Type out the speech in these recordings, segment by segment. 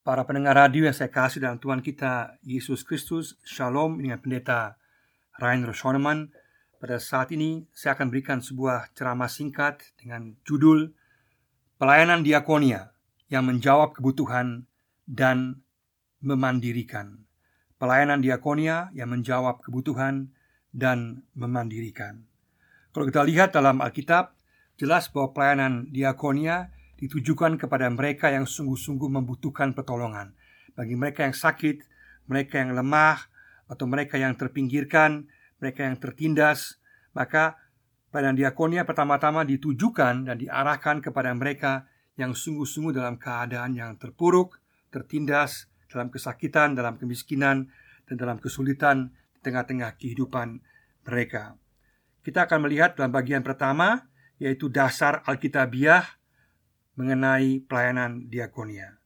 Para pendengar radio yang saya kasih dalam Tuhan kita Yesus Kristus, Shalom dengan pendeta Rainer Schoenemann. Pada saat ini saya akan berikan sebuah ceramah singkat dengan judul Pelayanan Diakonia yang menjawab kebutuhan dan memandirikan. Pelayanan diakonia yang menjawab kebutuhan dan memandirikan. Kalau kita lihat dalam Alkitab, jelas bahwa pelayanan diakonia ditujukan kepada mereka yang sungguh-sungguh membutuhkan pertolongan. Bagi mereka yang sakit, mereka yang lemah, atau mereka yang terpinggirkan, mereka yang tertindas, maka pelayanan diakonia pertama-tama ditujukan dan diarahkan kepada mereka yang sungguh-sungguh dalam keadaan yang terpuruk, tertindas, dalam kesakitan, dalam kemiskinan, dan dalam kesulitan di tengah-tengah kehidupan mereka. Kita akan melihat dalam bagian pertama, yaitu dasar Alkitabiah mengenai pelayanan diakonia.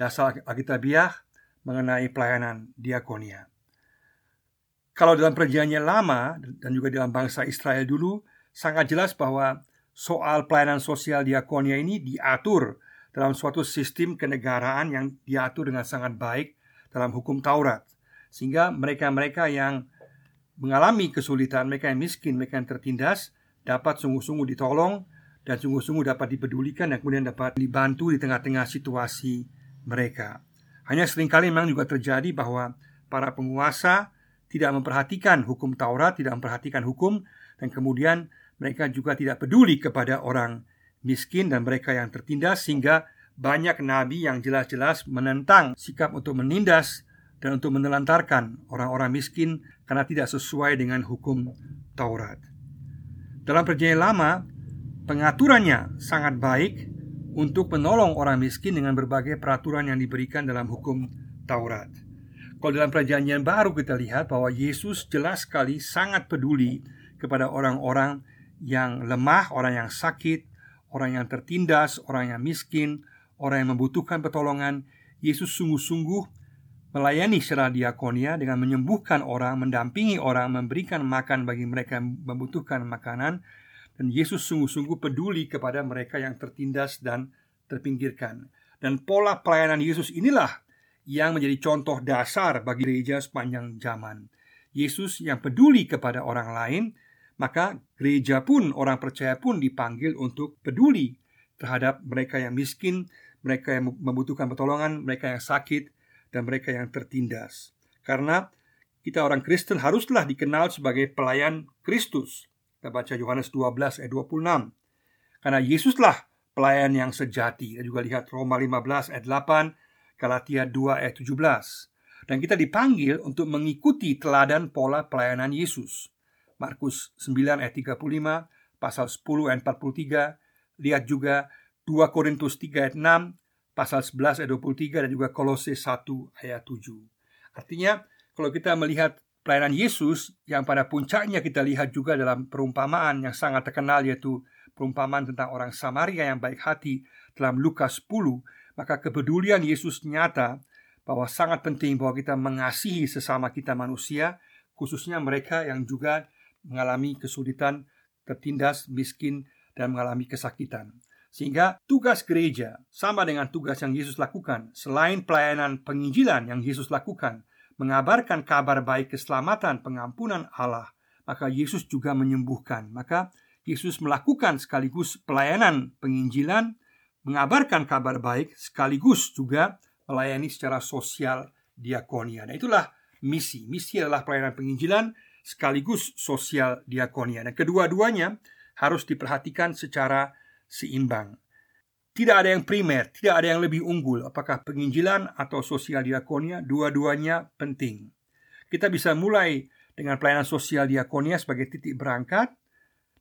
Dasar Alkitabiah mengenai pelayanan diakonia. Kalau dalam perjanjian lama dan juga dalam bangsa Israel dulu sangat jelas bahwa soal pelayanan sosial diakonia ini diatur dalam suatu sistem kenegaraan yang diatur dengan sangat baik dalam hukum Taurat. Sehingga mereka-mereka yang mengalami kesulitan, mereka yang miskin, mereka yang tertindas dapat sungguh-sungguh ditolong dan sungguh-sungguh dapat dipedulikan dan kemudian dapat dibantu di tengah-tengah situasi mereka. Hanya sering kali memang juga terjadi bahwa para penguasa tidak memperhatikan hukum Taurat, tidak memperhatikan hukum dan kemudian mereka juga tidak peduli kepada orang miskin dan mereka yang tertindas sehingga banyak nabi yang jelas-jelas menentang sikap untuk menindas dan untuk menelantarkan orang-orang miskin karena tidak sesuai dengan hukum Taurat. Dalam perjanjian lama, Pengaturannya sangat baik untuk menolong orang miskin dengan berbagai peraturan yang diberikan dalam hukum Taurat. Kalau dalam perjanjian baru kita lihat bahwa Yesus jelas sekali sangat peduli kepada orang-orang yang lemah, orang yang sakit, orang yang tertindas, orang yang miskin, orang yang membutuhkan pertolongan. Yesus sungguh-sungguh melayani secara diakonia dengan menyembuhkan orang, mendampingi orang, memberikan makan bagi mereka yang membutuhkan makanan, dan Yesus sungguh-sungguh peduli kepada mereka yang tertindas dan terpinggirkan. Dan pola pelayanan Yesus inilah yang menjadi contoh dasar bagi gereja sepanjang zaman. Yesus yang peduli kepada orang lain, maka gereja pun, orang percaya pun dipanggil untuk peduli terhadap mereka yang miskin, mereka yang membutuhkan pertolongan, mereka yang sakit, dan mereka yang tertindas. Karena kita orang Kristen haruslah dikenal sebagai pelayan Kristus. Kita baca Yohanes 12 ayat 26. Karena Yesuslah pelayan yang sejati. Kita juga lihat Roma 15 ayat 8, Galatia 2 ayat 17. Dan kita dipanggil untuk mengikuti teladan pola pelayanan Yesus. Markus 9 ayat 35, pasal 10 ayat 43, lihat juga 2 Korintus 3 ayat 6, pasal 11 ayat 23 dan juga Kolose 1 ayat 7. Artinya kalau kita melihat pelayanan Yesus yang pada puncaknya kita lihat juga dalam perumpamaan yang sangat terkenal yaitu perumpamaan tentang orang Samaria yang baik hati dalam Lukas 10 maka kepedulian Yesus nyata bahwa sangat penting bahwa kita mengasihi sesama kita manusia khususnya mereka yang juga mengalami kesulitan, tertindas, miskin dan mengalami kesakitan. Sehingga tugas gereja sama dengan tugas yang Yesus lakukan selain pelayanan penginjilan yang Yesus lakukan mengabarkan kabar baik keselamatan pengampunan Allah, maka Yesus juga menyembuhkan. Maka Yesus melakukan sekaligus pelayanan penginjilan, mengabarkan kabar baik sekaligus juga melayani secara sosial diakonia. Nah, itulah misi. Misi adalah pelayanan penginjilan sekaligus sosial diakonia. Dan kedua-duanya harus diperhatikan secara seimbang. Tidak ada yang primer, tidak ada yang lebih unggul. Apakah penginjilan atau sosial diakonia? Dua-duanya penting. Kita bisa mulai dengan pelayanan sosial diakonia sebagai titik berangkat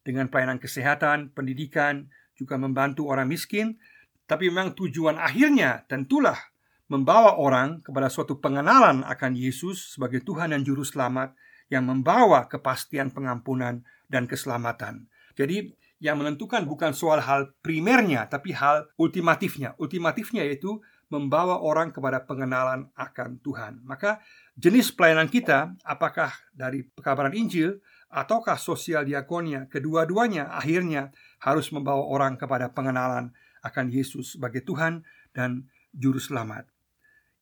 Dengan pelayanan kesehatan, pendidikan Juga membantu orang miskin. Tapi memang tujuan akhirnya tentulah Membawa orang kepada suatu pengenalan akan Yesus sebagai Tuhan dan Juru Selamat Yang membawa kepastian pengampunan dan keselamatan. Jadi yang menentukan bukan soal hal primernya, tapi hal ultimatifnya. Ultimatifnya yaitu membawa orang kepada pengenalan akan Tuhan. Maka jenis pelayanan kita, apakah dari pekabaran Injil ataukah sosial diakonia, kedua-duanya akhirnya harus membawa orang kepada pengenalan akan Yesus sebagai Tuhan dan Juru Selamat.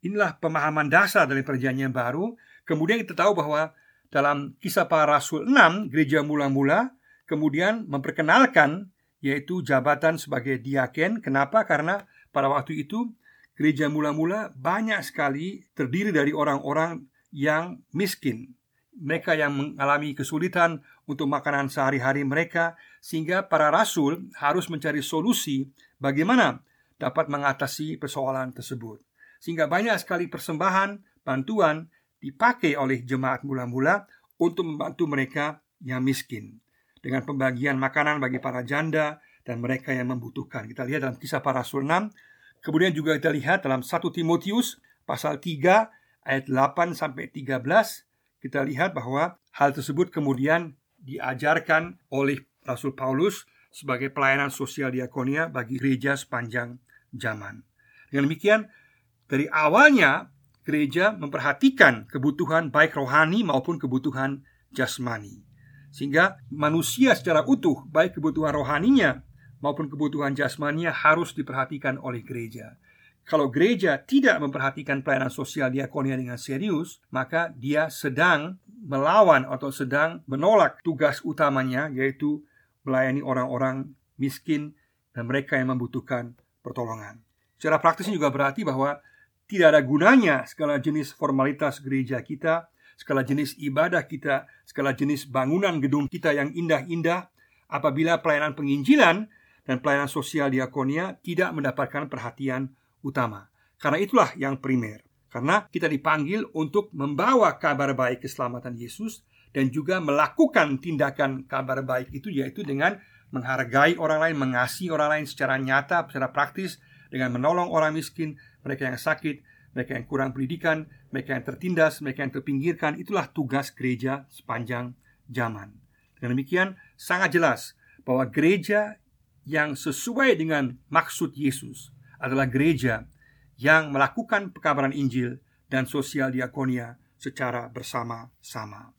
inilah pemahaman dasar dari perjanjian baru. Kemudian kita tahu bahwa dalam kisah para rasul 6, gereja mula-mula kemudian memperkenalkan yaitu jabatan sebagai diaken. Kenapa? Karena pada waktu itu gereja mula-mula banyak sekali terdiri dari orang-orang yang miskin. Mereka yang mengalami kesulitan untuk makanan sehari-hari mereka, sehingga para rasul harus mencari solusi bagaimana dapat mengatasi persoalan tersebut. Sehingga banyak sekali persembahan, bantuan dipakai oleh jemaat mula-mula untuk membantu mereka yang miskin. Dengan pembagian makanan bagi para janda dan mereka yang membutuhkan. Kita lihat dalam kisah para rasul 6. Kemudian juga kita lihat dalam 1 Timotius pasal 3 ayat 8 sampai 13 kita lihat bahwa hal tersebut kemudian diajarkan oleh Rasul Paulus sebagai pelayanan sosial diakonia bagi gereja sepanjang zaman. Dengan demikian, dari awalnya gereja memperhatikan kebutuhan baik rohani maupun kebutuhan jasmani. Sehingga manusia secara utuh, baik kebutuhan rohaninya maupun kebutuhan jasmaninya harus diperhatikan oleh gereja. Kalau gereja tidak memperhatikan pelayanan sosial diakonia dengan serius, maka dia sedang melawan atau sedang menolak tugas utamanya yaitu melayani orang-orang miskin dan mereka yang membutuhkan pertolongan. Secara praktisnya juga berarti bahwa tidak ada gunanya segala jenis formalitas gereja kita, segala jenis ibadah kita, segala jenis bangunan gedung kita yang indah-indah apabila pelayanan penginjilan dan pelayanan sosial diakonia tidak mendapatkan perhatian utama. Karena itulah yang primer. Karena kita dipanggil untuk membawa kabar baik keselamatan Yesus dan juga melakukan tindakan kabar baik itu yaitu dengan menghargai orang lain, mengasihi orang lain secara nyata, secara praktis, dengan menolong orang miskin, mereka yang sakit, mereka yang kurang pendidikan, mereka yang tertindas, mereka yang terpinggirkan. Itulah tugas gereja sepanjang zaman. Dengan demikian, sangat jelas bahwa gereja yang sesuai dengan maksud Yesus adalah gereja yang melakukan pekabaran Injil dan sosial diakonia secara bersama-sama.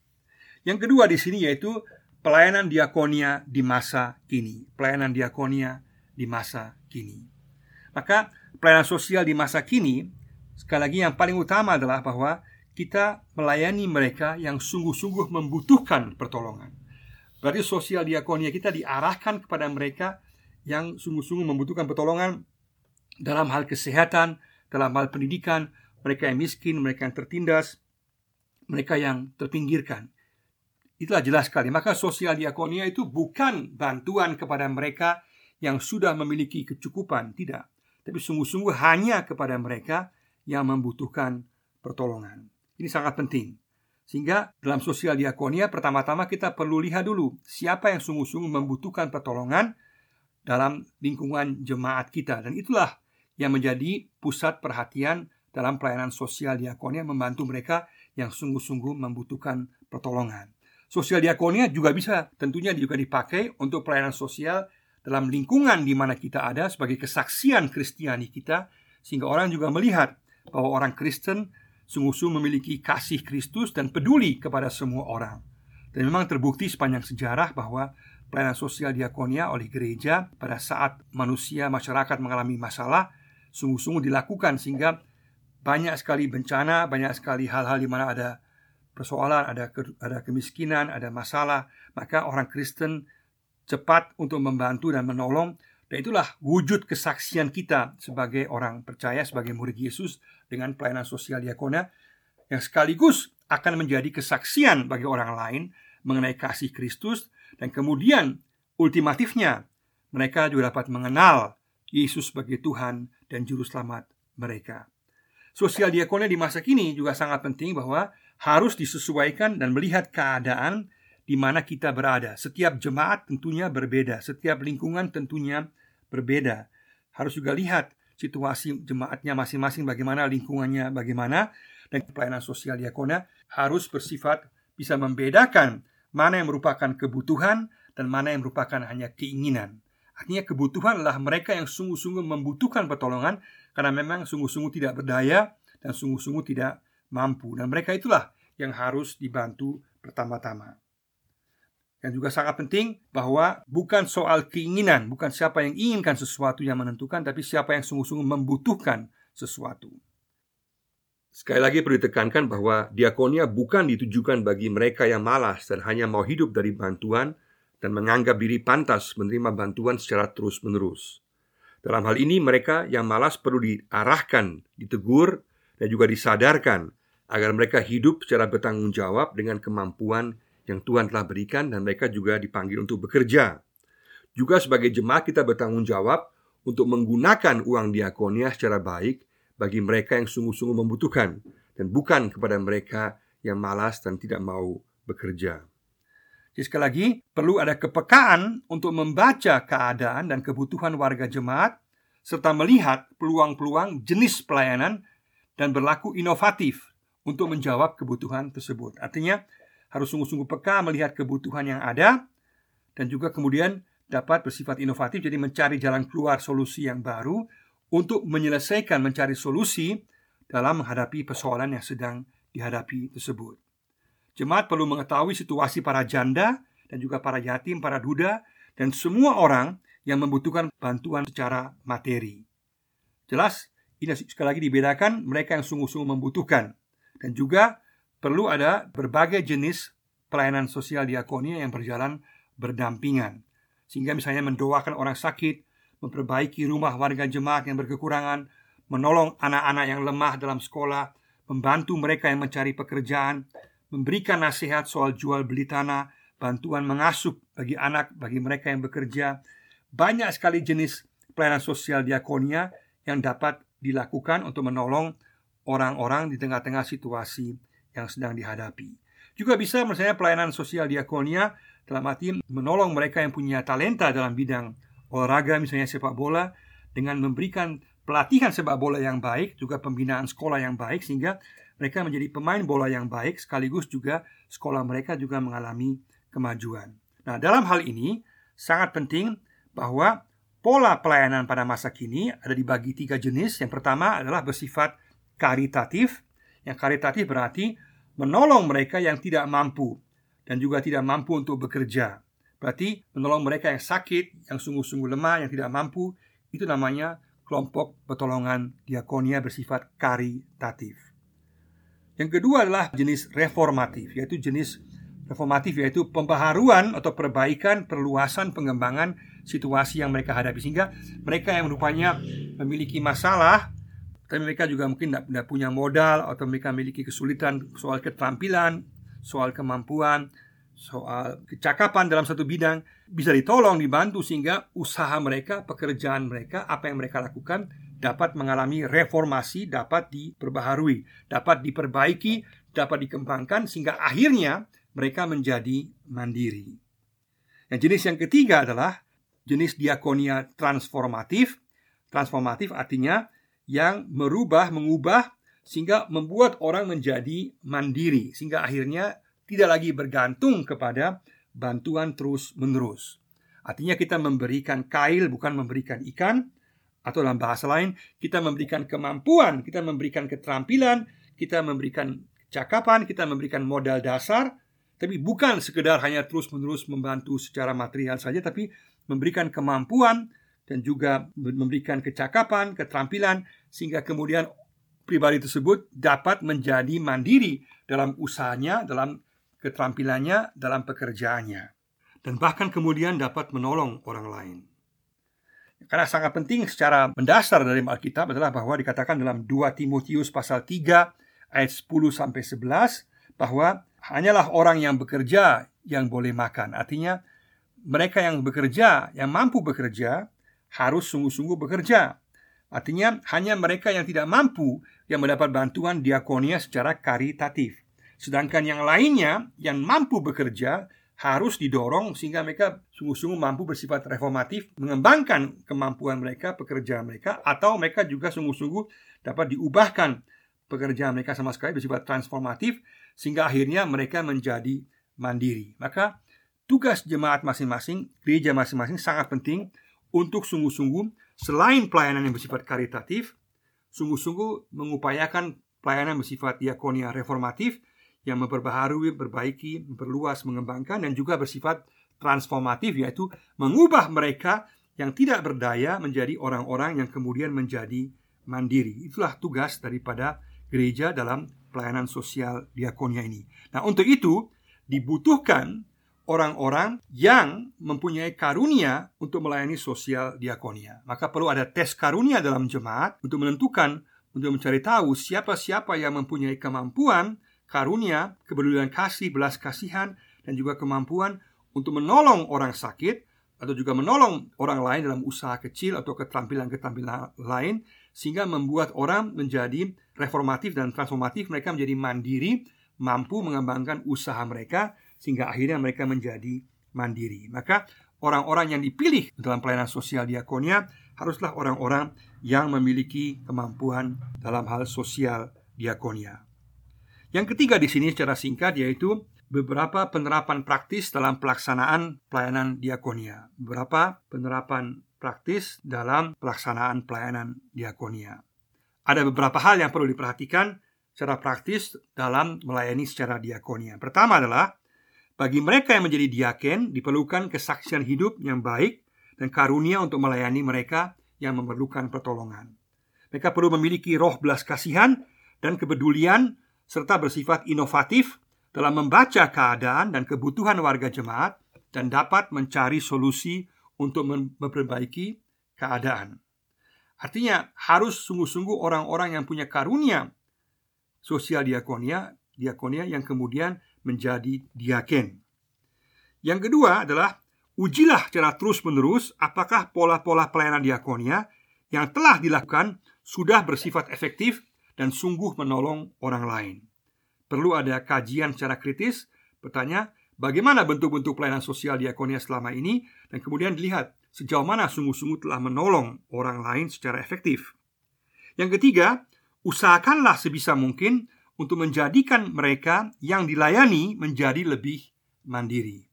Yang kedua di sini yaitu pelayanan diakonia di masa kini. Pelayanan diakonia di masa kini. Maka pelayanan sosial di masa kini sekali lagi yang paling utama adalah bahwa kita melayani mereka yang sungguh-sungguh membutuhkan pertolongan. Berarti sosial diakonia kita diarahkan kepada mereka yang sungguh-sungguh membutuhkan pertolongan dalam hal kesehatan, dalam hal pendidikan, mereka yang miskin, mereka yang tertindas, mereka yang terpinggirkan. Itulah jelas sekali. Maka sosial diakonia itu bukan bantuan kepada mereka yang sudah memiliki kecukupan, tidak. Tapi sungguh-sungguh hanya kepada mereka yang membutuhkan pertolongan. Ini sangat penting. Sehingga dalam sosial diakonia pertama-tama kita perlu lihat dulu siapa yang sungguh-sungguh membutuhkan pertolongan dalam lingkungan jemaat kita dan itulah yang menjadi pusat perhatian dalam pelayanan sosial diakonia membantu mereka yang sungguh-sungguh membutuhkan pertolongan. Sosial diakonia juga bisa tentunya juga dipakai untuk pelayanan sosial dalam lingkungan di mana kita ada sebagai kesaksian Kristiani kita sehingga orang juga melihat bahwa orang Kristen sungguh-sungguh memiliki kasih Kristus dan peduli kepada semua orang. Dan memang terbukti sepanjang sejarah bahwa pelayanan sosial diakonia oleh gereja pada saat manusia masyarakat mengalami masalah sungguh-sungguh dilakukan sehingga banyak sekali bencana, banyak sekali hal-hal di mana ada persoalan, ada ke, ada kemiskinan, ada masalah, maka orang Kristen cepat untuk membantu dan menolong dan itulah wujud kesaksian kita sebagai orang percaya sebagai murid Yesus dengan pelayanan sosial diakona yang sekaligus akan menjadi kesaksian bagi orang lain mengenai kasih Kristus dan kemudian ultimatifnya mereka juga dapat mengenal Yesus sebagai Tuhan dan juru selamat mereka. Sosial diakonia di masa kini juga sangat penting bahwa harus disesuaikan dan melihat keadaan di mana kita berada. Setiap jemaat tentunya berbeda, setiap lingkungan tentunya berbeda. Harus juga lihat situasi jemaatnya masing-masing bagaimana, lingkungannya bagaimana, dan pelayanan sosial diakona harus bersifat bisa membedakan mana yang merupakan kebutuhan dan mana yang merupakan hanya keinginan. Artinya kebutuhan adalah mereka yang sungguh-sungguh membutuhkan pertolongan karena memang sungguh-sungguh tidak berdaya dan sungguh-sungguh tidak mampu dan mereka itulah yang harus dibantu pertama-tama. Yang juga sangat penting bahwa bukan soal keinginan, bukan siapa yang inginkan sesuatu yang menentukan, tapi siapa yang sungguh-sungguh membutuhkan sesuatu. Sekali lagi perlu ditekankan bahwa diakonia bukan ditujukan bagi mereka yang malas dan hanya mau hidup dari bantuan dan menganggap diri pantas menerima bantuan secara terus-menerus. Dalam hal ini mereka yang malas perlu diarahkan, ditegur, dan juga disadarkan agar mereka hidup secara bertanggung jawab dengan kemampuan yang Tuhan telah berikan dan mereka juga dipanggil untuk bekerja. Juga sebagai jemaat kita bertanggung jawab untuk menggunakan uang diakonia secara baik bagi mereka yang sungguh-sungguh membutuhkan dan bukan kepada mereka yang malas dan tidak mau bekerja. Jadi sekali lagi, perlu ada kepekaan untuk membaca keadaan dan kebutuhan warga jemaat serta melihat peluang-peluang jenis pelayanan dan berlaku inovatif untuk menjawab kebutuhan tersebut. Artinya, harus sungguh-sungguh peka melihat kebutuhan yang ada dan juga kemudian dapat bersifat inovatif jadi mencari jalan keluar solusi yang baru untuk menyelesaikan mencari solusi dalam menghadapi persoalan yang sedang dihadapi tersebut. Jemaat perlu mengetahui situasi para janda dan juga para yatim, para duda, dan semua orang yang membutuhkan bantuan secara materi. Jelas, ini sekali lagi dibedakan mereka yang sungguh-sungguh membutuhkan dan juga perlu ada berbagai jenis pelayanan sosial diakonia yang berjalan berdampingan. Sehingga misalnya mendoakan orang sakit, memperbaiki rumah warga jemaat yang berkekurangan, menolong anak-anak yang lemah dalam sekolah, membantu mereka yang mencari pekerjaan, memberikan nasihat soal jual beli tanah, bantuan mengasuh bagi anak, bagi mereka yang bekerja. Banyak sekali jenis pelayanan sosial diakonia yang dapat dilakukan untuk menolong orang-orang di tengah-tengah situasi yang sedang dihadapi. Juga bisa misalnya pelayanan sosial diakonia dalam arti menolong mereka yang punya talenta dalam bidang olahraga misalnya sepak bola dengan memberikan pelatihan sepak bola yang baik juga pembinaan sekolah yang baik sehingga mereka menjadi pemain bola yang baik sekaligus juga sekolah mereka juga mengalami kemajuan. Nah, dalam hal ini sangat penting bahwa pola pelayanan pada masa kini ada dibagi tiga jenis. Yang pertama adalah bersifat karitatif. Yang karitatif berarti menolong mereka yang tidak mampu dan juga tidak mampu untuk bekerja. Berarti menolong mereka yang sakit, yang sungguh-sungguh lemah, yang tidak mampu, itu namanya kelompok pertolongan diakonia bersifat karitatif. Yang kedua adalah jenis reformatif, yaitu jenis reformatif yaitu pembaharuan atau perbaikan, perluasan, pengembangan situasi yang mereka hadapi sehingga mereka yang rupanya memiliki masalah tapi mereka juga mungkin tidak punya modal atau mereka memiliki kesulitan soal keterampilan, soal kemampuan, soal kecakapan dalam satu bidang bisa ditolong, dibantu sehingga usaha mereka, pekerjaan mereka, apa yang mereka lakukan dapat mengalami reformasi, dapat diperbaharui, dapat diperbaiki, dapat dikembangkan sehingga akhirnya mereka menjadi mandiri. Yang jenis yang ketiga adalah jenis diakonia transformatif. Transformatif artinya yang merubah, mengubah sehingga membuat orang menjadi mandiri sehingga akhirnya tidak lagi bergantung kepada bantuan terus-menerus. Artinya kita memberikan kail bukan memberikan ikan atau dalam bahasa lain kita memberikan kemampuan, kita memberikan keterampilan, kita memberikan cakapan, kita memberikan modal dasar tapi bukan sekedar hanya terus-menerus membantu secara material saja tapi memberikan kemampuan dan juga memberikan kecakapan, keterampilan sehingga kemudian pribadi tersebut dapat menjadi mandiri dalam usahanya, dalam keterampilannya dalam pekerjaannya, dan bahkan kemudian dapat menolong orang lain. Karena sangat penting secara mendasar dari Alkitab adalah bahwa dikatakan dalam 2 Timotius pasal 3 ayat 10 sampai 11 bahwa hanyalah orang yang bekerja yang boleh makan. Artinya mereka yang bekerja, yang mampu bekerja harus sungguh-sungguh bekerja. Artinya hanya mereka yang tidak mampu yang mendapat bantuan diakonia secara karitatif. Sedangkan yang lainnya yang mampu bekerja harus didorong sehingga mereka sungguh-sungguh mampu bersifat reformatif, mengembangkan kemampuan mereka, pekerjaan mereka, atau mereka juga sungguh-sungguh dapat diubahkan pekerjaan mereka sama sekali bersifat transformatif sehingga akhirnya mereka menjadi mandiri. Maka tugas jemaat masing-masing, gereja masing-masing sangat penting untuk sungguh-sungguh selain pelayanan yang bersifat karitatif, sungguh-sungguh mengupayakan pelayanan bersifat diakonia reformatif yang memperbaharui, berbaiki, memperluas, mengembangkan dan juga bersifat transformatif yaitu mengubah mereka yang tidak berdaya menjadi orang-orang yang kemudian menjadi mandiri. Itulah tugas daripada gereja dalam pelayanan sosial diakonia ini. Nah, untuk itu dibutuhkan orang-orang yang mempunyai karunia untuk melayani sosial diakonia. Maka perlu ada tes karunia dalam jemaat untuk menentukan untuk mencari tahu siapa-siapa yang mempunyai kemampuan, karunia, kepedulian kasih, belas kasihan, dan juga kemampuan untuk menolong orang sakit atau juga menolong orang lain dalam usaha kecil atau keterampilan-keterampilan lain sehingga membuat orang menjadi reformatif dan transformatif mereka menjadi mandiri mampu mengembangkan usaha mereka sehingga akhirnya mereka menjadi mandiri maka orang-orang yang dipilih dalam pelayanan sosial diakonia haruslah orang-orang yang memiliki kemampuan dalam hal sosial diakonia yang ketiga di sini secara singkat yaitu beberapa penerapan praktis dalam pelaksanaan pelayanan diakonia. Beberapa penerapan praktis dalam pelaksanaan pelayanan diakonia. Ada beberapa hal yang perlu diperhatikan secara praktis dalam melayani secara diakonia. Pertama adalah bagi mereka yang menjadi diaken diperlukan kesaksian hidup yang baik dan karunia untuk melayani mereka yang memerlukan pertolongan. Mereka perlu memiliki roh belas kasihan dan kepedulian serta bersifat inovatif dalam membaca keadaan dan kebutuhan warga jemaat dan dapat mencari solusi untuk memperbaiki keadaan. Artinya harus sungguh-sungguh orang-orang yang punya karunia sosial diakonia, diakonia yang kemudian menjadi diaken. Yang kedua adalah ujilah secara terus-menerus apakah pola-pola pelayanan diakonia yang telah dilakukan sudah bersifat efektif dan sungguh menolong orang lain perlu ada kajian secara kritis. Bertanya, bagaimana bentuk-bentuk pelayanan sosial diakonia selama ini dan kemudian dilihat sejauh mana sungguh-sungguh telah menolong orang lain secara efektif. Yang ketiga, usahakanlah sebisa mungkin untuk menjadikan mereka yang dilayani menjadi lebih mandiri.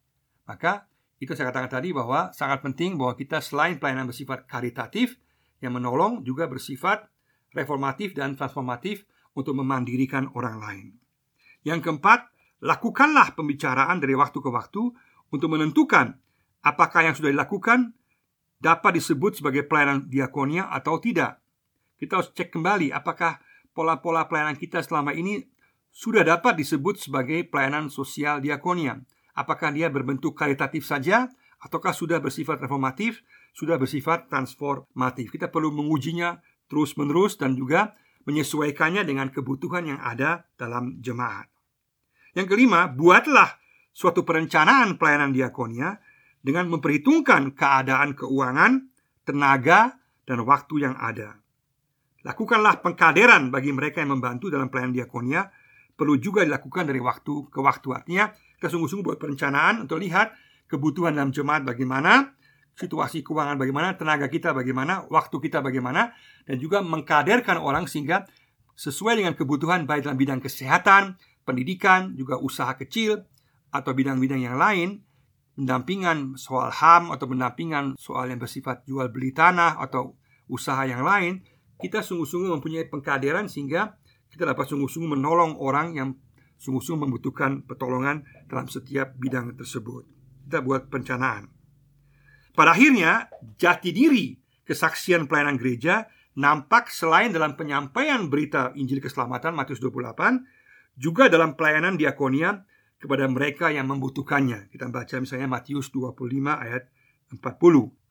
Maka itu saya katakan tadi bahwa sangat penting bahwa kita selain pelayanan bersifat karitatif yang menolong juga bersifat reformatif dan transformatif untuk memandirikan orang lain. Yang keempat, lakukanlah pembicaraan dari waktu ke waktu untuk menentukan apakah yang sudah dilakukan dapat disebut sebagai pelayanan diakonia atau tidak. Kita harus cek kembali apakah pola-pola pelayanan kita selama ini sudah dapat disebut sebagai pelayanan sosial diakonia. Apakah dia berbentuk karitatif saja ataukah sudah bersifat reformatif, sudah bersifat transformatif. Kita perlu mengujinya terus-menerus dan juga menyesuaikannya dengan kebutuhan yang ada dalam jemaat. Yang kelima, buatlah suatu perencanaan pelayanan diakonia dengan memperhitungkan keadaan keuangan, tenaga, dan waktu yang ada. Lakukanlah pengkaderan bagi mereka yang membantu dalam pelayanan diakonia perlu juga dilakukan dari waktu ke waktu. Artinya, kita sungguh-sungguh buat perencanaan untuk lihat kebutuhan dalam jemaat bagaimana, situasi keuangan bagaimana, tenaga kita bagaimana, waktu kita bagaimana, dan juga mengkaderkan orang sehingga sesuai dengan kebutuhan baik dalam bidang kesehatan, pendidikan, juga usaha kecil, atau bidang-bidang yang lain, pendampingan soal HAM atau pendampingan soal yang bersifat jual beli tanah atau usaha yang lain, kita sungguh-sungguh mempunyai pengkaderan sehingga kita dapat sungguh-sungguh menolong orang yang sungguh-sungguh membutuhkan pertolongan dalam setiap bidang tersebut. Kita buat perencanaan. Pada akhirnya, jati diri kesaksian pelayanan gereja nampak selain dalam penyampaian berita Injil keselamatan Matius 28, juga dalam pelayanan diakonia kepada mereka yang membutuhkannya. Kita baca misalnya Matius 25 ayat 40.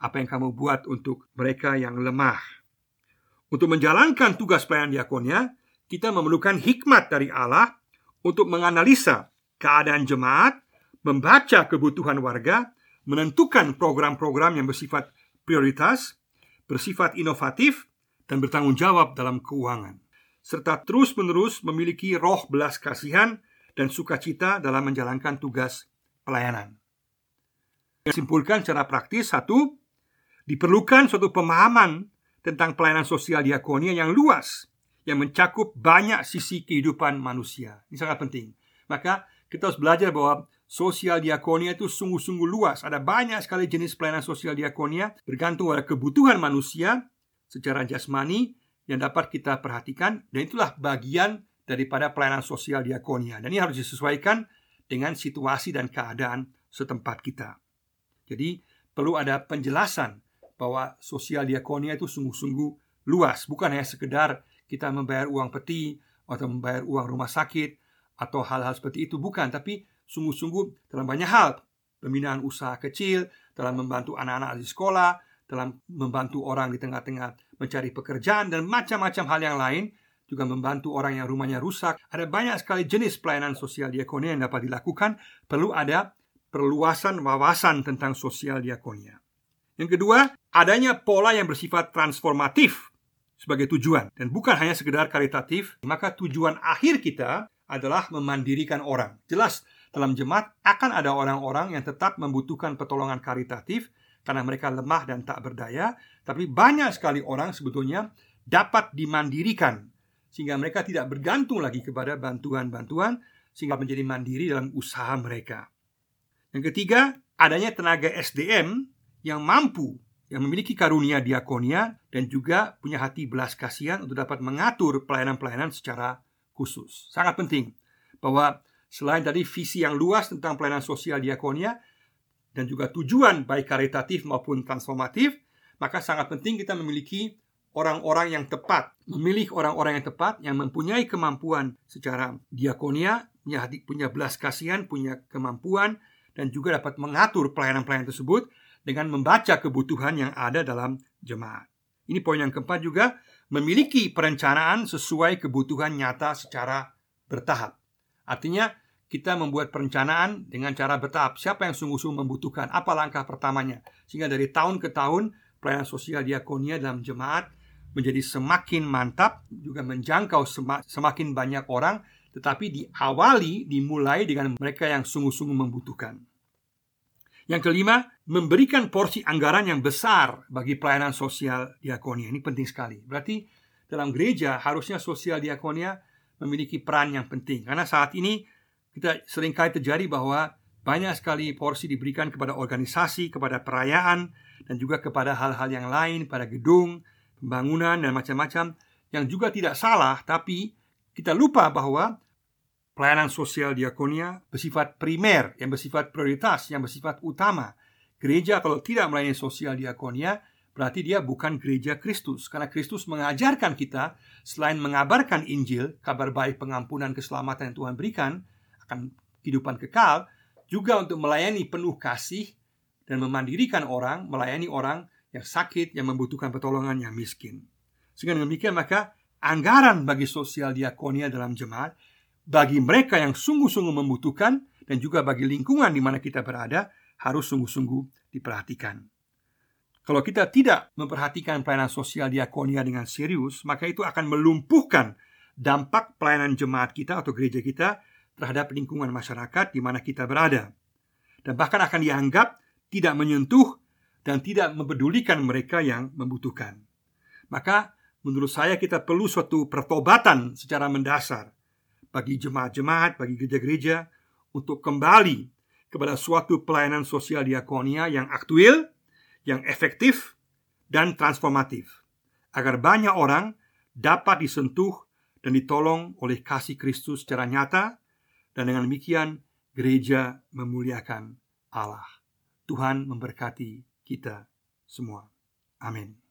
Apa yang kamu buat untuk mereka yang lemah? Untuk menjalankan tugas pelayanan diakonia, kita memerlukan hikmat dari Allah untuk menganalisa keadaan jemaat, membaca kebutuhan warga, menentukan program-program yang bersifat prioritas, bersifat inovatif, dan bertanggung jawab dalam keuangan, serta terus-menerus memiliki roh belas kasihan dan sukacita dalam menjalankan tugas pelayanan. Simpulkan secara praktis, satu, diperlukan suatu pemahaman tentang pelayanan sosial diakonia yang luas, yang mencakup banyak sisi kehidupan manusia. Ini sangat penting. Maka kita harus belajar bahwa sosial diakonia itu sungguh-sungguh luas. Ada banyak sekali jenis pelayanan sosial diakonia bergantung pada kebutuhan manusia secara jasmani yang dapat kita perhatikan dan itulah bagian daripada pelayanan sosial diakonia. Dan ini harus disesuaikan dengan situasi dan keadaan setempat kita. Jadi perlu ada penjelasan bahwa sosial diakonia itu sungguh-sungguh luas, bukan hanya sekedar kita membayar uang peti atau membayar uang rumah sakit atau hal-hal seperti itu bukan, tapi sungguh-sungguh dalam banyak hal, pembinaan usaha kecil, dalam membantu anak-anak di sekolah, dalam membantu orang di tengah-tengah mencari pekerjaan dan macam-macam hal yang lain juga membantu orang yang rumahnya rusak. Ada banyak sekali jenis pelayanan sosial diakonia yang dapat dilakukan. Perlu ada perluasan wawasan tentang sosial diakonia. Yang kedua, adanya pola yang bersifat transformatif sebagai tujuan dan bukan hanya sekedar karitatif. Maka tujuan akhir kita adalah memandirikan orang. Jelas dalam jemaat akan ada orang-orang yang tetap membutuhkan pertolongan karitatif karena mereka lemah dan tak berdaya, tapi banyak sekali orang sebetulnya dapat dimandirikan sehingga mereka tidak bergantung lagi kepada bantuan-bantuan sehingga menjadi mandiri dalam usaha mereka. Yang ketiga, adanya tenaga SDM yang mampu yang memiliki karunia diakonia dan juga punya hati belas kasihan untuk dapat mengatur pelayanan-pelayanan secara khusus. Sangat penting bahwa selain dari visi yang luas tentang pelayanan sosial diakonia, dan juga tujuan baik karitatif maupun transformatif, maka sangat penting kita memiliki orang-orang yang tepat, memilih orang-orang yang tepat yang mempunyai kemampuan secara diakonia, punya hati, punya belas kasihan, punya kemampuan dan juga dapat mengatur pelayanan-pelayanan tersebut dengan membaca kebutuhan yang ada dalam jemaat. Ini poin yang keempat juga memiliki perencanaan sesuai kebutuhan nyata secara bertahap. Artinya kita membuat perencanaan dengan cara bertahap. Siapa yang sungguh-sungguh membutuhkan? Apa langkah pertamanya? Sehingga dari tahun ke tahun pelayanan sosial diakonia dalam jemaat menjadi semakin mantap, juga menjangkau semakin banyak orang, tetapi diawali, dimulai dengan mereka yang sungguh-sungguh membutuhkan. Yang kelima, memberikan porsi anggaran yang besar bagi pelayanan sosial diakonia. Ini penting sekali. Berarti dalam gereja harusnya sosial diakonia memiliki peran yang penting. Karena saat ini kita sering kali terjadi bahwa banyak sekali porsi diberikan kepada organisasi, kepada perayaan, dan juga kepada hal-hal yang lain, pada gedung, pembangunan, dan macam-macam yang juga tidak salah, tapi kita lupa bahwa pelayanan sosial diakonia bersifat primer, yang bersifat prioritas, yang bersifat utama. Gereja kalau tidak melayani sosial diakonia, berarti dia bukan gereja Kristus. Karena Kristus mengajarkan kita, selain mengabarkan Injil, kabar baik pengampunan keselamatan yang Tuhan berikan, akan kehidupan kekal juga untuk melayani penuh kasih dan memandirikan orang, melayani orang yang sakit, yang membutuhkan pertolongan, yang miskin. Sehingga demikian maka anggaran bagi sosial diakonia dalam jemaat bagi mereka yang sungguh-sungguh membutuhkan dan juga bagi lingkungan di mana kita berada harus sungguh-sungguh diperhatikan. Kalau kita tidak memperhatikan pelayanan sosial diakonia dengan serius, maka itu akan melumpuhkan dampak pelayanan jemaat kita atau gereja kita terhadap lingkungan masyarakat di mana kita berada, dan bahkan akan dianggap tidak menyentuh dan tidak mempedulikan mereka yang membutuhkan. Maka, menurut saya, kita perlu suatu pertobatan secara mendasar bagi jemaat-jemaat, bagi gereja-gereja untuk kembali kepada suatu pelayanan sosial diakonia yang aktual, yang efektif, dan transformatif, agar banyak orang dapat disentuh dan ditolong oleh kasih Kristus secara nyata dan dengan demikian gereja memuliakan Allah. Tuhan memberkati kita semua. Amin.